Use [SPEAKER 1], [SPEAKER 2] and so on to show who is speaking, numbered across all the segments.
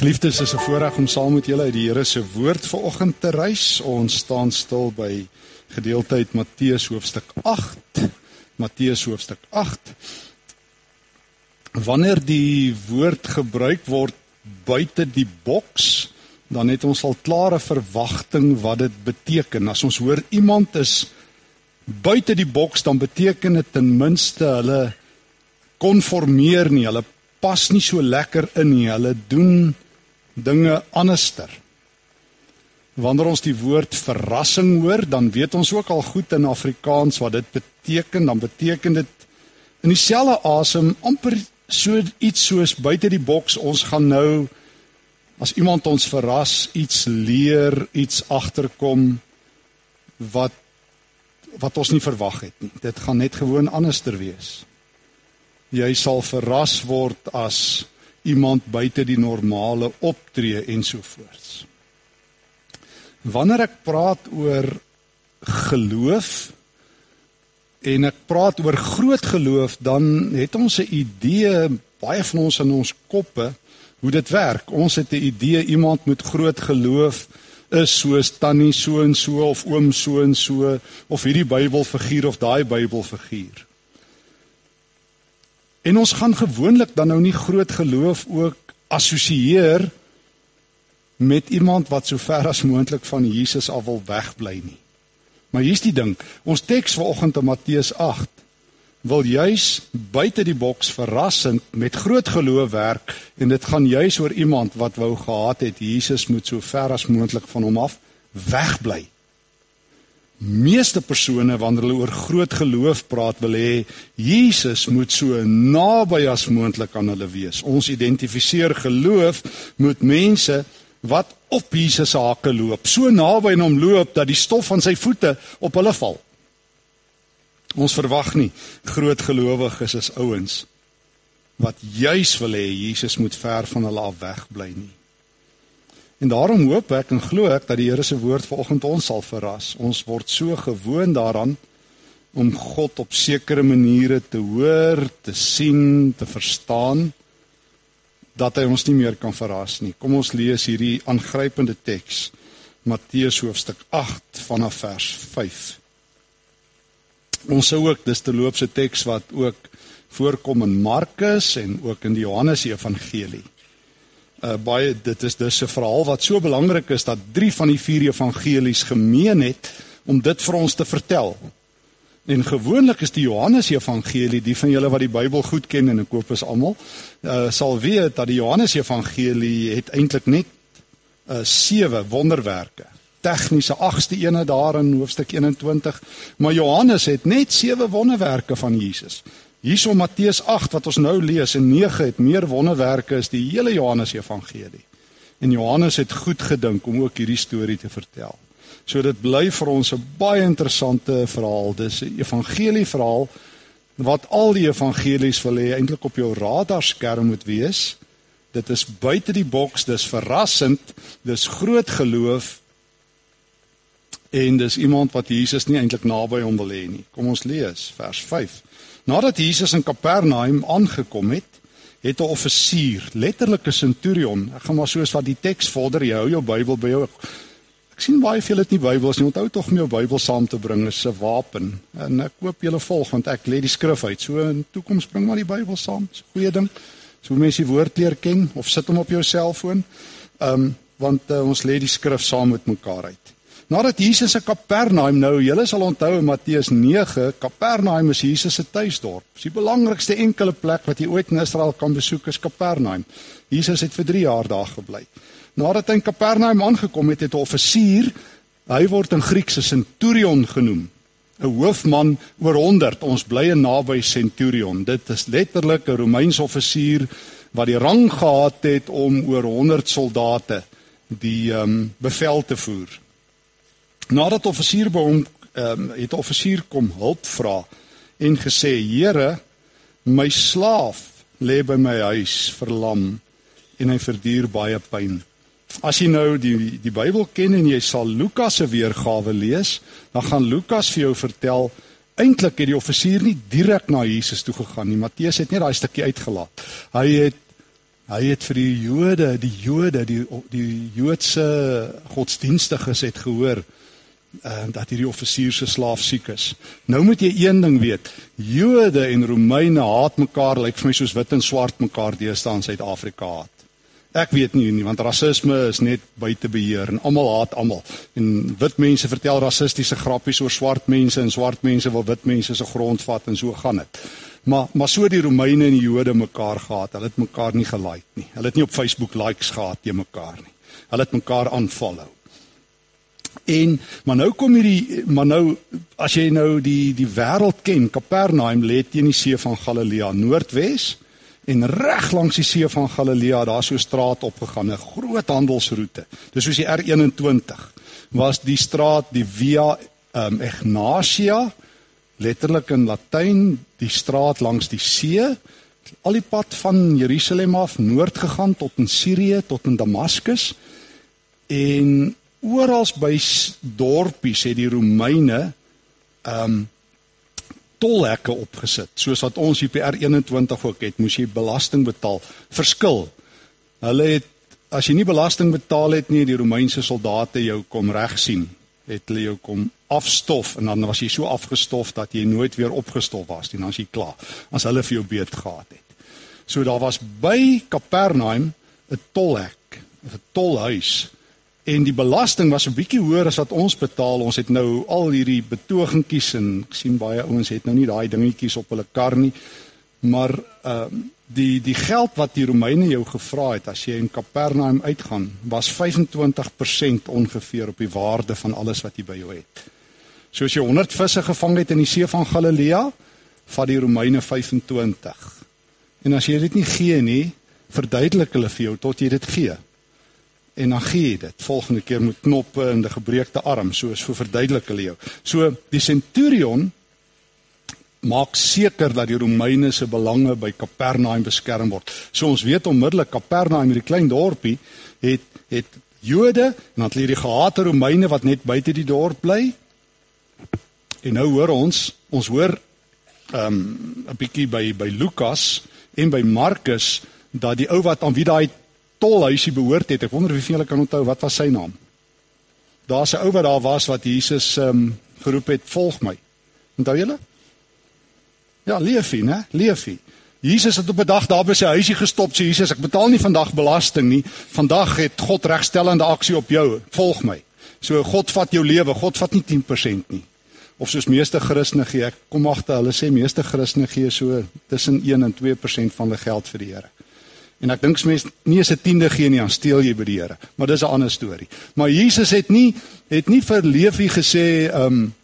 [SPEAKER 1] Geliefdes, is 'n voorreg om saam met julle uit die Here se woord vanoggend te reis. Ons staan stil by gedeelte uit Matteus hoofstuk 8. Matteus hoofstuk 8. Wanneer die woord gebruik word buite die boks, dan het ons al klare verwagting wat dit beteken. As ons hoor iemand is buite die boks, dan beteken dit ten minste hulle konformeer nie, hulle pas nie so lekker in nie. Hulle doen dinge anderster. Wanneer ons die woord verrassing hoor, dan weet ons ook al goed in Afrikaans wat dit beteken. Dan beteken dit in dieselfde asem amper so iets soos buite die boks. Ons gaan nou as iemand ons verras, iets leer, iets agterkom wat wat ons nie verwag het nie. Dit gaan net gewoon anderster wees jy sal verras word as iemand buite die normale optree ensovoorts. Wanneer ek praat oor geloof en ek praat oor groot geloof, dan het ons 'n idee baie van ons in ons koppe hoe dit werk. Ons het 'n idee iemand met groot geloof is soos tannie so en so of oom so en so of hierdie Bybelfiguur of daai Bybelfiguur. En ons gaan gewoonlik dan nou nie groot geloof ook assosieer met iemand wat so ver as moontlik van Jesus af wil wegbly nie. Maar hier's die ding, ons teks vanoggend in Matteus 8 wil juis buite die boks verrassend met groot geloof werk en dit gaan juis oor iemand wat wou gehad het Jesus moet so ver as moontlik van hom af wegbly meeste persone wanneer hulle oor groot geloof praat wil hê Jesus moet so naby as moontlik aan hulle wees. Ons identifiseer geloof met mense wat op Jesus se hakke loop, so naby aan hom loop dat die stof van sy voete op hulle val. Ons verwag nie groot gelowiges is ouens wat juis wil hê Jesus moet ver van hulle af wegbly nie. En daarom hoop ek en glo ek dat die Here se woord vanoggend ons sal verras. Ons word so gewoond daaraan om God op sekere maniere te hoor, te sien, te verstaan dat hy ons nie meer kan verras nie. Kom ons lees hierdie aangrypende teks. Matteus hoofstuk 8 vanaf vers 5. Ons sou ook dis te loopse teks wat ook voorkom in Markus en ook in die Johannes Evangelie uh, baie dit is dus 'n verhaal wat so belangrik is dat 3 van die 4 evangelies gemeen het om dit vir ons te vertel. En gewoonlik is die Johannes Evangelie, die van julle wat die Bybel goed ken en ek hoop is almal, uh, sal weet dat die Johannes Evangelie het eintlik net uh, 7 wonderwerke. Tegniese 8ste ene daar in hoofstuk 21, maar Johannes het net 7 wonderwerke van Jesus. Hierso Matteus 8 wat ons nou lees en 9 het meer wonderwerke as die hele Johannes Evangelie. En Johannes het goed gedink om ook hierdie storie te vertel. So dit bly vir ons 'n baie interessante verhaal. Dis 'n evangelie verhaal wat al die evangelies wil hê eintlik op jou radarskerm moet wees. Dit is buite die boks, dis verrassend, dis groot geloof en dis iemand wat Jesus nie eintlik naby hom wil hê nie. Kom ons lees vers 5. Nadat Jesus in Kapernaum aangekom het, het 'n offisier, letterlik 'n centurion, ek gaan maar soos wat die teks vorder, jy hou jou Bybel by jou. Ek sien baie veel het nie Bybels nie. Onthou tog om jou Bybel saam te bring is 'n wapen. En ek koop julle volg want ek lê die skrif uit. So in toekoms bring maar die Bybel saam. Dis 'n goeie ding. So mense die woord leer ken of sit hom op jou selfoon. Ehm um, want uh, ons lê die skrif saam met mekaar uit. Nadat Jesus in Kapernaum nou, julle sal onthou in Matteus 9, Kapernaum is Jesus se tuisdorp. Dis die belangrikste enkele plek wat jy ooit in Israel kan besoek is Kapernaum. Jesus het vir 3 jaar daar gebly. Nadat hy in Kapernaum aangekom het, het 'n offisier, hy word in Grieks 'n centurion genoem, 'n hoofman oor 100. Ons bly in naby centurion. Dit is letterlik 'n Romeinse offisier wat die rang gehad het om oor 100 soldate die ehm um, bevel te voer. Nadat offisier by hom ehm um, het offisier kom hulp vra en gesê: "Here, my slaaf lê by my huis verlam en hy verduur baie pyn." As jy nou die die Bybel ken en jy sal Lukas se weergawe lees, dan gaan Lukas vir jou vertel eintlik het die offisier nie direk na Jesus toe gegaan nie. Matteus het net daai stukkie uitgelaat. Hy het Hy het vir die Jode, die Jode, die die Joodse godsdienstiges het gehoor uh, dat hierdie offisier se slaaf siek is. Nou moet jy een ding weet. Jode en Romeine haat mekaar lyk like vir my soos wit en swart mekaar deesdae in Suid-Afrika haat. Ek weet nie nie want rasisme is net buite beheer en almal haat almal. En wit mense vertel rassistiese grappies oor swart mense en swart mense wil wit mense se grond vat en so gaan dit. Maar maar so die Romeine en die Jode mekaar gehaat. Hulle het mekaar nie gelike nie. Hulle het nie op Facebook likes gehad te mekaar nie. Hulle het mekaar aanval. En maar nou kom hierdie maar nou as jy nou die die wêreld ken, Kapernaum lê teen die see van Galilea noordwes en reg langs die see van Galilea daar so straat opgegaan, 'n groot handelsroete. Dis soos die R21 was die straat die Via um, Egnatia letterlik in Latyn die straat langs die see al die pad van Jerusalem af noord gegaan tot in Sirië tot in Damaskus en oral by dorpies het die Romeine ehm um, tolhekke opgesit soos wat ons hier by R21 ook het. Moes jy belasting betaal. Verskil. Hulle het as jy nie belasting betaal het nie die Romeinse soldate jou kom reg sien. Het hulle jou kom afstof en dan was jy so afgestof dat jy nooit weer opgestof was nie. Dan as jy klaar. As hulle vir jou beet gehad het. So daar was by Kapernaum 'n tolhek 'n tolhuis en die belasting was 'n bietjie hoër as wat ons betaal. Ons het nou al hierdie betogingkies en ek sien baie ouens het nou nie daai dingetjies op hulle kar nie. Maar ehm uh, die die geld wat die Romeine jou gevra het as jy in Kapernaum uitgaan, was 25% ongeveer op die waarde van alles wat jy by jou het. So as jy 100 visse gevang het in die see van Galilea, vat die Romeine 25. En as jy dit nie gee nie, verduidelik hulle vir jou tot jy dit gee en dan gee jy dit volgende keer met knoppe en 'n gebreekte arm soos vir verduidelik hulle jou. So die centurion maak seker dat die Romeine se belange by Kapernaum beskerm word. So ons weet onmiddellik Kapernaum hierdie klein dorpie het het Jode en dan het hierdie gehate Romeine wat net buite die dorp bly. En nou hoor ons, ons hoor ehm um, 'n bietjie by by Lukas en by Markus dat die ou wat aan wie daai tolhuisie behoort het. Ek wonder wie van julle kan onthou wat was sy naam? Daar's 'n ou wat daar was wat Jesus ehm um, geroep het, "Volg my." Onthou julle? Ja, Leefie, né? Leefie. Jesus het op 'n dag daar by sy huisie gestop, sê Jesus, "Ek betaal nie vandag belasting nie. Vandag het God regstellende aksie op jou. Volg my." So God vat jou lewe. God vat nie 10% nie. Of soos meeste Christene gee, ek kom agter hulle sê meeste Christene gee so tussen 1 en 2% van hulle geld vir die Here. En ek dink mense nie eens 'n tiende gee nie, dan steel jy by die Here. Maar dis 'n ander storie. Maar Jesus het nie het nie vir Lewi gesê, ehm um,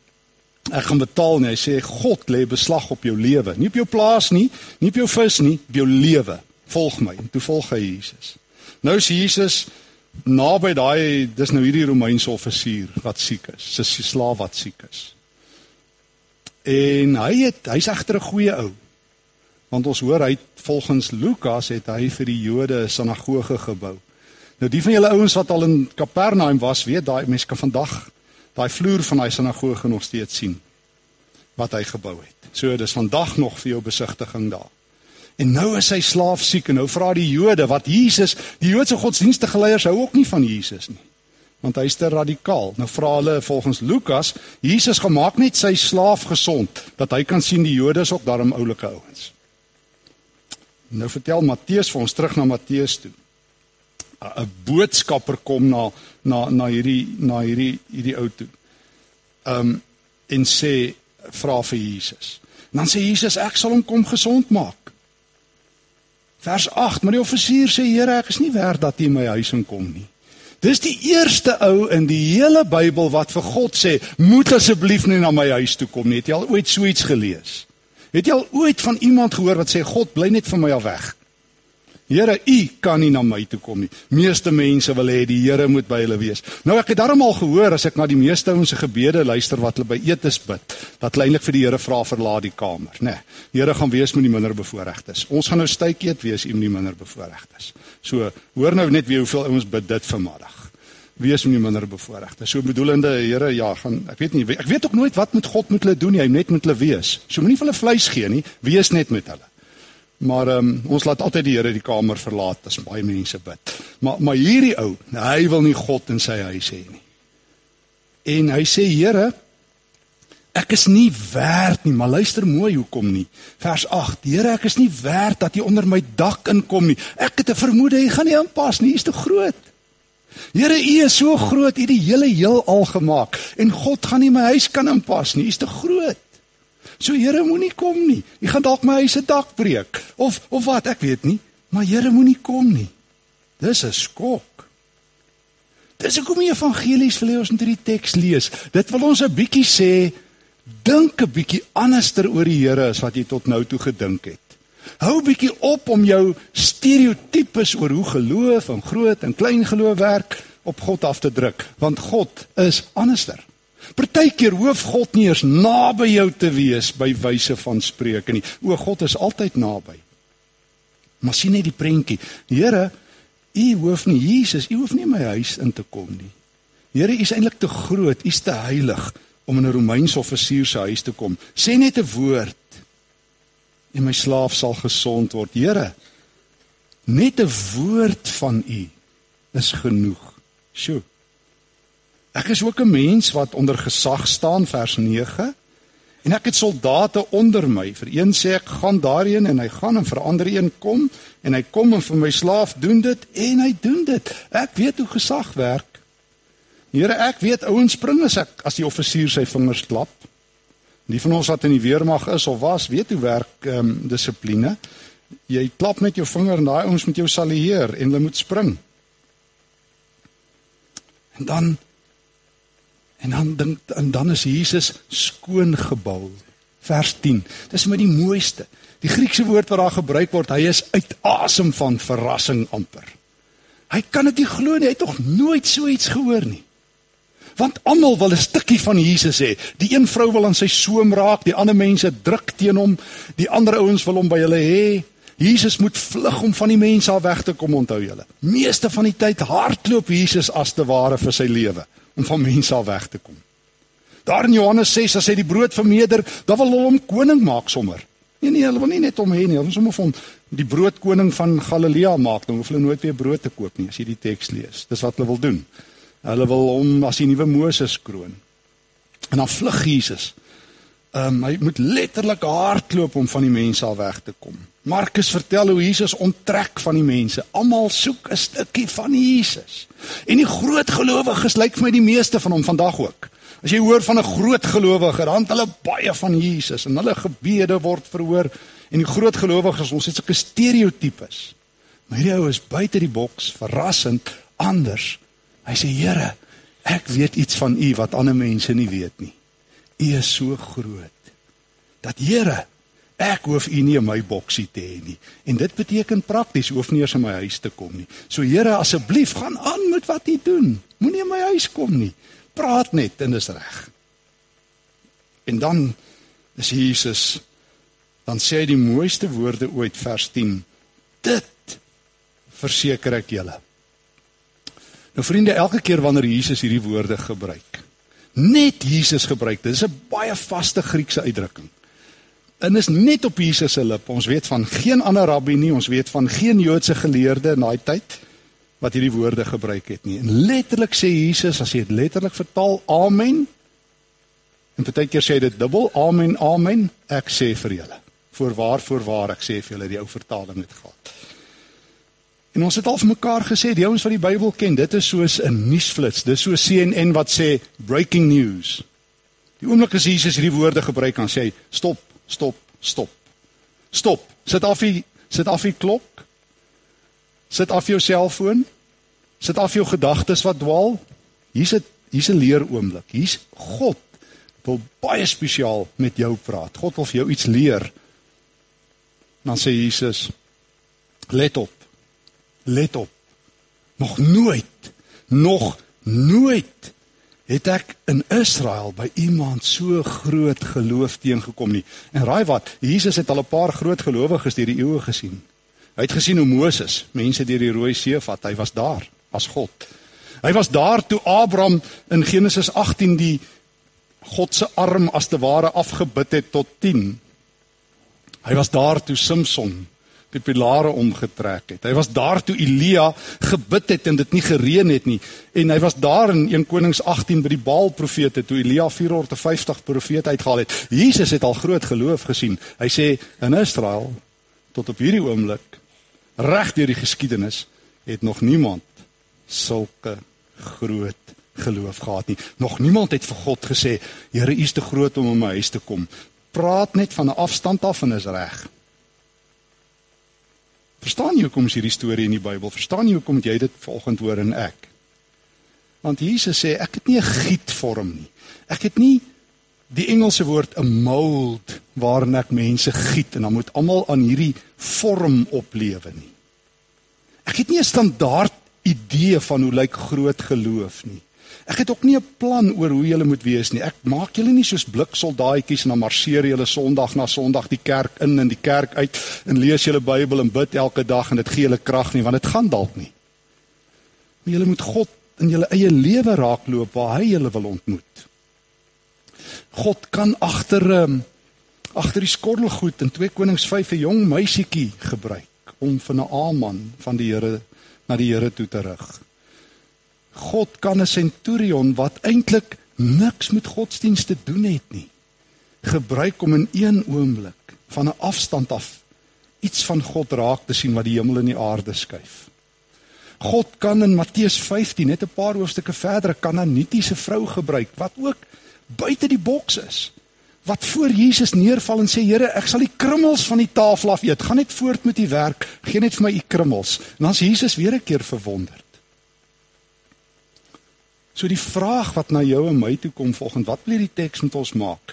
[SPEAKER 1] ek gaan betaal nie. Hy sê God lê beslag op jou lewe. Nie op jou plaas nie, nie op jou vis nie, op jou lewe. Volg my. En toe volg hy Jesus. Nou is Jesus naby daai dis nou hierdie Romeinse offisier wat siek is, sy slaaf wat siek is. En hy het hy's egter 'n goeie ou want ons hoor hy volgens Lukas het hy vir die Jode 'n sinagoge gebou. Nou die van julle ouens wat al in Kapernaum was, weet daai mense kan vandag daai vloer van daai sinagoge nog steeds sien wat hy gebou het. So dis vandag nog vir jou besigtiging daar. En nou is hy slaaf siek en nou vra die Jode wat Jesus, die Joodse godsdienstige leiers hou ook nie van Jesus nie. Want hy's te radikaal. Nou vra hulle volgens Lukas, Jesus gemaak net sy slaaf gesond dat hy kan sien die Jode is ook daarom oulike ouens. Nou vertel Matteus vir ons terug na Matteus toe. 'n Boodskapper kom na na na hierdie na hierdie hierdie ou toe. Um en sê vra vir Jesus. En dan sê Jesus ek sal hom kom gesond maak. Vers 8, maar die offisier sê Here, ek is nie werd dat U in my huis inkom nie. Dis die eerste ou in die hele Bybel wat vir God sê, moet asseblief nie na my huis toe kom nie. Het jy al ooit so iets gelees? Het jy al ooit van iemand gehoor wat sê God bly net van my af weg? Here, u kan nie na my toe kom nie. Meeste mense wil hê die Here moet by hulle wees. Nou ek het darmal gehoor as ek na die meeste ouens se gebede luister wat hulle by etes bid, dat hulle eintlik vir die Here vra verlaat die kamer, né? Nee, die Here gaan wees met die minder bevoorregtes. Ons gaan nou stytjie eet wees met die minder bevoorregtes. So, hoor nou net weer hoeveel ouens bid dit vanmiddag wees om nie minder bevoorregte. So bedoelende Here, ja, gaan ek weet nie ek weet ook nooit wat met God moet hulle doen nie, hy net met hulle wees. So moenie vir hulle vleis gee nie, wees net met hulle. Maar um, ons laat altyd die Here die kamer verlaat as baie mense bid. Maar maar hierdie ou, hy wil nie God in sy huis hê nie. En hy sê Here, ek is nie werd nie, maar luister mooi hoekom nie. Vers 8: Here, ek is nie werd dat jy onder my dak inkom nie. Ek het 'n vermoede jy gaan nie aanpas nie, jy's te groot. Here, U is so groot, U het die hele heelal gemaak en God gaan nie my huis kan inpas nie. U's te groot. So Here moenie kom nie. U gaan dalk my huis se dak breek of of wat, ek weet nie, maar Here moenie kom nie. Dis 'n skok. Dis hoekom die evangelies hê ons moet hierdie teks lees. Dit wil ons 'n bietjie sê dink 'n bietjie anderster oor die Here as wat jy tot nou toe gedink het. Hou bietjie op om jou stereotypes oor hoe geloof en groot en klein geloof werk op God af te druk, want God is anderster. Partykeer hoef God nie eens naby jou te wees by wyse van spreuke nie. O God is altyd naby. Maar sien net die prentjie. Here, U hoef nie Jesus, U hoef nie my huis in te kom nie. Here, U is eintlik te groot, U is te heilig om in 'n Romeinse offisier se huis te kom. Sê net 'n woord en my slaaf sal gesond word. Here, net 'n woord van U is genoeg. Sjoe. Ek is ook 'n mens wat onder gesag staan vers 9 en ek het soldate onder my. Vir een sê ek gaan daarheen en hy gaan en vir ander een kom en hy kom en vir my slaaf doen dit en hy doen dit. Ek weet hoe gesag werk. Here, ek weet ouens spring as ek as die offisier sy vingers klap. Die van ons wat in die weermag is of was, weet hoe werk ehm um, dissipline. Jy klap met jou vinger en daai ouens moet jou salueer en hulle moet spring. En dan En dan dink en dan is Jesus skoon gebou. Vers 10. Dis met die mooiste. Die Griekse woord wat daar gebruik word, hy is uit asem van verrassing amper. Hy kan dit nie glo nie, hy het tog nooit so iets gehoor nie. Want almal wil 'n stukkie van Jesus hê. Die een vrou wil aan sy soem raak, die ander mense druk teen hom, die ander ouens wil hom by hulle hê. Jesus moet vlug om van die mense af weg te kom, onthou julle. Meeste van die tyd hardloop Jesus as te ware vir sy lewe om van mense al weg te kom. Daar in Johannes 6 as hy die brood vermeerder, dan wil hulle hom koning maak sommer. Nee nee, hulle wil nie net hom hê nie, hulle wil sommer hom die broodkoning van Galilea maak, dan hoef hulle nooit weer brood te koop nie as jy die teks lees. Dis wat hulle wil doen. Hulle wil hom as die nuwe Moses kroon. En dan vlug Jesus. Ehm um, hy moet letterlik hardloop om van die mense al weg te kom. Markus vertel hoe Jesus onttrek van die mense. Almal soek 'n stukkie van Jesus. En die groot gelowiges lyk vir my die meeste van hom vandag ook. As jy hoor van 'n groot gelowige, dan het hulle baie van Jesus en hulle gebede word verhoor en die groot gelowiges, ons het sulke stereotypes. Maar hierdie ou is buite die boks, verrassend, anders. Hy sê, "Here, ek weet iets van U wat ander mense nie weet nie. U is so groot." Dat Here Ek hoef u nie in my boksie te hê nie. En dit beteken prakties hoef nie eers in my huis te kom nie. So Here, asseblief gaan aan met wat u doen. Moenie in my huis kom nie. Praat net en dis reg. En dan is Jesus dan sê hy die mooiste woorde ooit vers 10. Dit verseker ek julle. Nou vriende, elke keer wanneer Jesus hierdie woorde gebruik, net Jesus gebruik, dit is 'n baie vaste Griekse uitdrukking. En is net op Jesus se lippe. Ons weet van geen ander rabbi nie, ons weet van geen Joodse geleerde in daai tyd wat hierdie woorde gebruik het nie. En letterlik sê Jesus, as jy dit letterlik vertaal, amen. En partykeer sê dit dubbel, amen, amen. Ek sê vir julle, voorwaar, voorwaar, ek sê vir julle die ou vertaling het gehad. En ons het al vir mekaar gesê, die ouens wat die Bybel ken, dit is soos 'n nuusflits. Dis so CNN wat sê breaking news. Die oomblik as Jesus hierdie woorde gebruik, dan sê hy, stop, stop, stop. Stop. Sit af die sit af die klok. Sit af jou selfoon. Sit af jou gedagtes wat dwaal. Hier's 'n hier's 'n leer oomblik. Hier's God wil baie spesiaal met jou praat. God wil vir jou iets leer. Dan sê Jesus: Let op. Let op. Nog nooit, nog nooit het ek in Israel by iemand so groot geloof teengekom nie. En raai wat? Jesus het al 'n paar groot gelowiges deur die eeue gesien. Hy het gesien hoe Moses mense deur die Rooi See vat. Hy was daar as God. Hy was daar toe Abraham in Genesis 18 die God se arm as te ware afgebid het tot 10. Hy was daar toe Samson die pilare omgetrek het. Hy was daar toe Elia gebid het en dit nie gereën het nie. En hy was daar in 1 Konings 18 by die Baal profete toe Elia 450 profete uitgehaal het. Jesus het al groot geloof gesien. Hy sê in Israel tot op hierdie oomblik reg deur die geskiedenis het nog niemand sulke groot geloof gehad nie. Nog niemand het vir God gesê, Here, U is te groot om in my huis te kom. Praat net van 'n afstand af en is reg. Verstaan jy hoekom is hierdie storie in die Bybel? Verstaan jy hoekom jy dit volgende hoor en ek? Want Jesus sê ek het nie 'n gietvorm nie. Ek het nie die Engelse woord 'n mold waarin ek mense giet en dan moet almal aan hierdie vorm oplewe nie. Ek het nie 'n standaard idee van hoe lyk groot geloof nie. Ek het ook nie 'n plan oor hoe julle moet wees nie. Ek maak julle nie soos bliksoldaatjies en dan marseer julle Sondag na Sondag die kerk in en die kerk uit en lees julle Bybel en bid elke dag en dit gee julle krag nie, want dit gaan dalk nie. Maar julle moet God in julle eie lewe raakloop waar hy julle wil ontmoet. God kan agter um, agter die skottelgoed in 2 Konings 5 'n jong meisietjie gebruik om van 'n Aman van die Here na die Here toe te rig. God kan 'n centurion wat eintlik niks met godsdienste doen het nie gebruik om in een oomblik van 'n afstand af iets van God raak te sien wat die hemel en die aarde skuif. God kan in Matteus 15 net 'n paar hoofstukke verder 'n nitiese vrou gebruik wat ook buite die boks is. Wat voor Jesus neerval en sê Here, ek sal die krummels van die tafel af eet. Gaan net voort met die werk. Geen net vir my u krummels. En dan is Jesus weer 'n keer verwonderd. So die vraag wat na jou en my toe kom volgens wat wil hierdie teks met ons maak?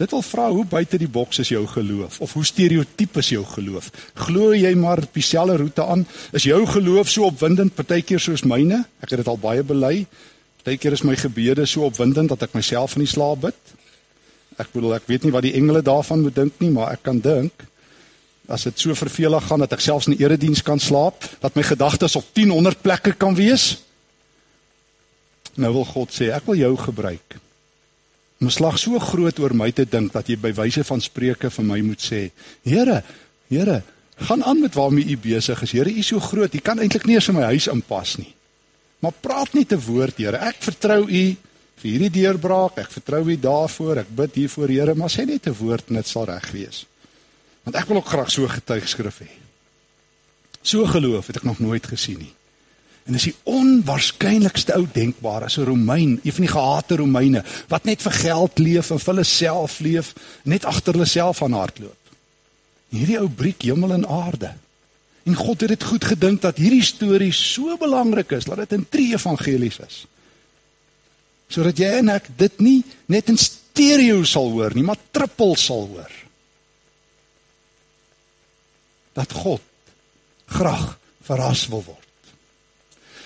[SPEAKER 1] Dit wil vra hoe buite die boks is jou geloof of hoe stereotiep is jou geloof? Glo jy maar op dieselfde roete aan? Is jou geloof so opwindend partykeer soos myne? Ek het dit al baie bely. Partykeer is my gebede so opwindend dat ek myself in die slaap bid. Ek bedoel ek weet nie wat die engele daarvan moet dink nie, maar ek kan dink as dit so vervelig gaan dat ek selfs in die erediens kan slaap, dat my gedagtes op 1000 plekke kan wees. Nou wil God sê, ek wil jou gebruik. Om slag so groot oor my te dink dat jy by wyse van spreuke vir my moet sê, Here, Here, gaan aan met waarmee u besig is. Here, u is so groot, u kan eintlik nie eens in my huis inpas nie. Maar praat net 'n woord, Here. Ek vertrou u vir hierdie deurbraak. Ek vertrou u daarvoor. Ek bid hiervoor, Here, maar sê net 'n woord en dit sal reg wees. Want ek wil ook graag so getuigskrif hê. So geloof het ek nog nooit gesien nie. En dis die onwaarskynlikste ou denkbaar as 'n Romein, een van die gehate Romeine wat net vir geld leef en vir hulle self leef, net agter hulle self aan hardloop. Hierdie ou breek hemel en aarde. En God het dit goed gedink dat hierdie storie so belangrik is dat dit in drie evangelies is. Sodat jy en ek dit nie net in stereo sal hoor nie, maar trippel sal hoor. Dat God graag verras wil word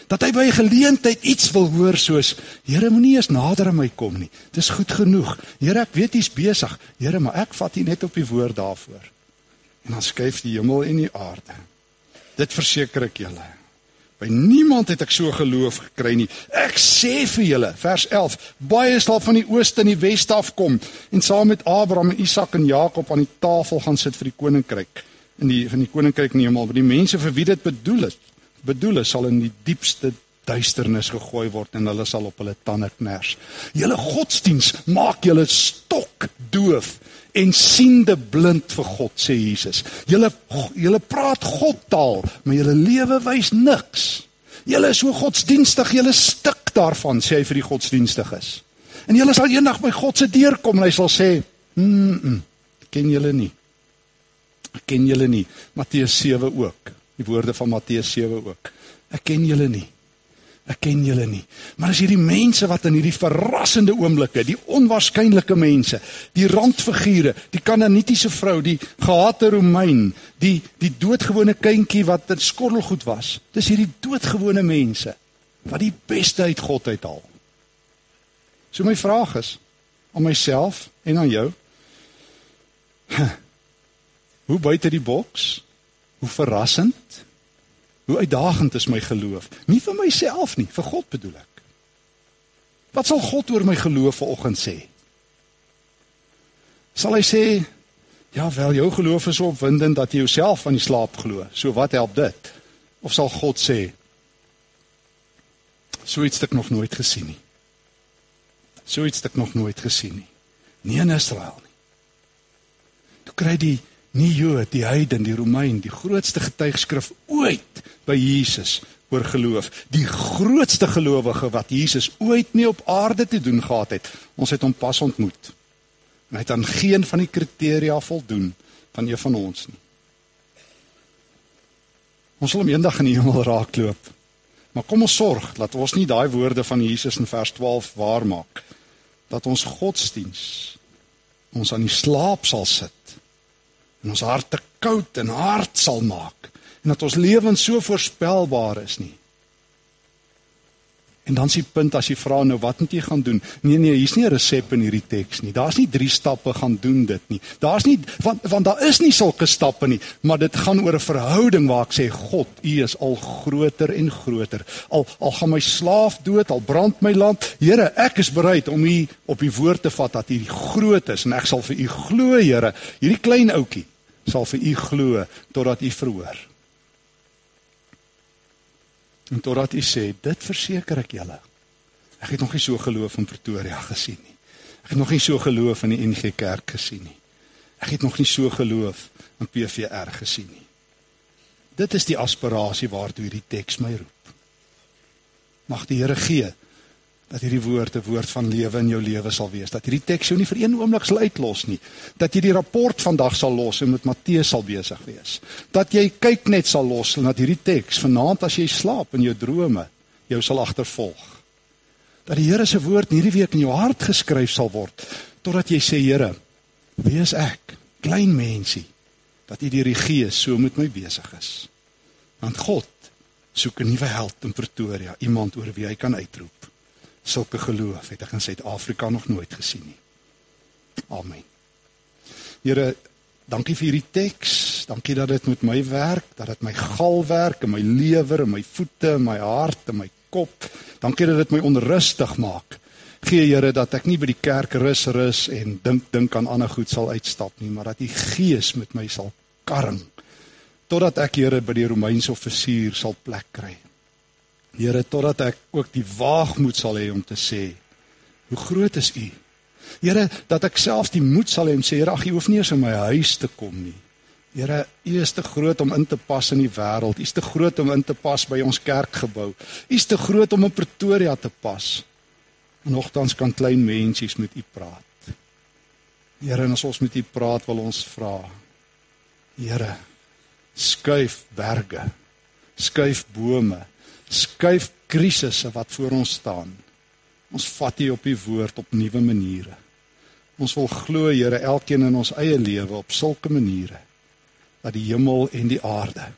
[SPEAKER 1] dat hy by 'n geleentheid iets wil hoor soos Here moenie eens nader aan my kom nie. Dis goed genoeg. Here, ek weet jy's besig. Here, maar ek vat U net op die woord daarvoor. En dan skuif die hemel en die aarde. Dit verseker ek julle. By niemand het ek so geloof gekry nie. Ek sê vir julle, vers 11, baie sal van die ooste en die weste afkom en saam met Abraham en Isak en Jakob aan die tafel gaan sit vir die koninkryk in die van die koninkryk in die hemel, vir die mense vir wie dit bedoel is bedoel is sal in die diepste duisternis gegooi word en hulle sal op hulle tande kners. Julle godsdiens maak julle stok doof en siende blind vir God sê Jesus. Julle julle praat God taal, maar julle lewe wys niks. Julle is so godsdienstig, julle stik daarvan sê hy vir die godsdienstiges. En julle sal eendag by God se deur kom en hy sal sê, "Mm, -mm ken julle nie. Ken julle nie." Matteus 7 ook. Die woorde van Matteus 7 ook. Ek ken julle nie. Ek ken julle nie. Maar as hierdie mense wat in hierdie verrassende oomblikke, die onwaarskynlike mense, die randfigure, die kananitiese vrou, die gehate Romein, die die doodgewone kindjie wat 'n skottelgoed was. Dis hierdie doodgewone mense wat die beste uit God uithaal. So my vraag is aan myself en aan jou. Hoe buite die boks Hoe verrassend. Hoe uitdagend is my geloof. Nie vir myself nie, vir God bedoel ek. Wat sal God oor my geloof vanoggend sê? Sal hy sê Ja, wel jou geloof is opwindend dat jy jouself van die slaap glo. So wat help dit? Of sal God sê so iets het ek nog nooit gesien nie. So iets het ek nog nooit gesien nie. Nie in Israel nie. Toe kry die nie Jood, die heiden, die Romein, die grootste getuigskrif ooit by Jesus oor geloof. Die grootste gelowige wat Jesus ooit mee op aarde te doen gehad het. Ons het hom pas ontmoet. En hy het aan geen van die kriteria voldoen van een van ons nie. Ons sal hom eendag in die hemel raakloop. Maar kom ons sorg dat ons nie daai woorde van Jesus in vers 12 waar maak dat ons godsdiens ons aan die slaap sal sit en ons harte koud en hard sal maak en dat ons lewens so voorspelbaar is nie. En dan s'ie punt as jy vra nou wat moet jy gaan doen? Nee nee, hier's nie 'n resep in hierdie teks nie. Daar's nie drie stappe gaan doen dit nie. Daar's nie want want daar is nie sulke stappe nie, maar dit gaan oor 'n verhouding waar ek sê God, U is al groter en groter. Al al gaan my slaaf dood, al brand my land, Here, ek is bereid om U op U woord te vat dat U groot is en ek sal vir U glo, Here. Hierdie klein ouetjie sal vir U glo totdat U verhoor. En totdat u sê, dit verseker ek julle. Ek het nog nie so geloof in Pretoria gesien nie. Ek het nog nie so geloof in die NG Kerk gesien nie. Ek het nog nie so geloof in PVR gesien nie. Dit is die aspirasie waartoe hierdie teks my roep. Mag die Here gee dat hierdie woord 'n woord van lewe in jou lewe sal wees. Dat hierdie teks jou nie vir een oomblik sal uitlos nie. Dat jy die rapport vandag sal los en met Matteus sal besig wees. Dat jy kyk net sal los en dat hierdie teks vanaand as jy slaap in jou drome jou sal agtervolg. Dat die Here se woord hierdie week in jou hart geskryf sal word totdat jy sê Here, wie is ek? Klein mensie. Dat U deur die Gees so met my besig is. Want God soek 'n nuwe held in Pretoria, iemand oor wie hy kan uitroep sulke geloof het ek in Suid-Afrika nog nooit gesien nie. Amen. Here, dankie vir hierdie teks. Dankie dat dit met my werk, dat dit my gal werk in my lewer, in my voete, in my hart, in my kop. Dankie dat dit my onrustig maak. Gee Here dat ek nie by die kerk rus rus en dink dink aan ander goed sal uitstap nie, maar dat U Gees met my sal karring totdat ek Here by die Romeinse offisier sal plek kry. Here, totdat ek ook die waagmoed sal hê om te sê, hoe groot is U? Here, dat ek self die moed sal hê om sê, Here, ag, U hoef nie eens in my huis te kom nie. Here, U is te groot om in te pas in die wêreld. U is te groot om in te pas by ons kerkgebou. U is te groot om in Pretoria te pas. En nogtans kan klein mensies met U praat. Here, en as ons met U praat, wil ons vra. Here, skuif berge. Skuif bome skuif krisisse wat voor ons staan. Ons vat U op U woord op nuwe maniere. Ons wil glo, Here, elkeen in ons eie lewe op sulke maniere dat die hemel en die aarde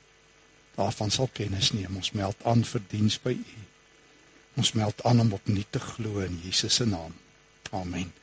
[SPEAKER 1] daarvan sal kennis neem. Ons meld aan vir diens by U. Ons meld aan om op nuut te glo in Jesus se naam. Amen.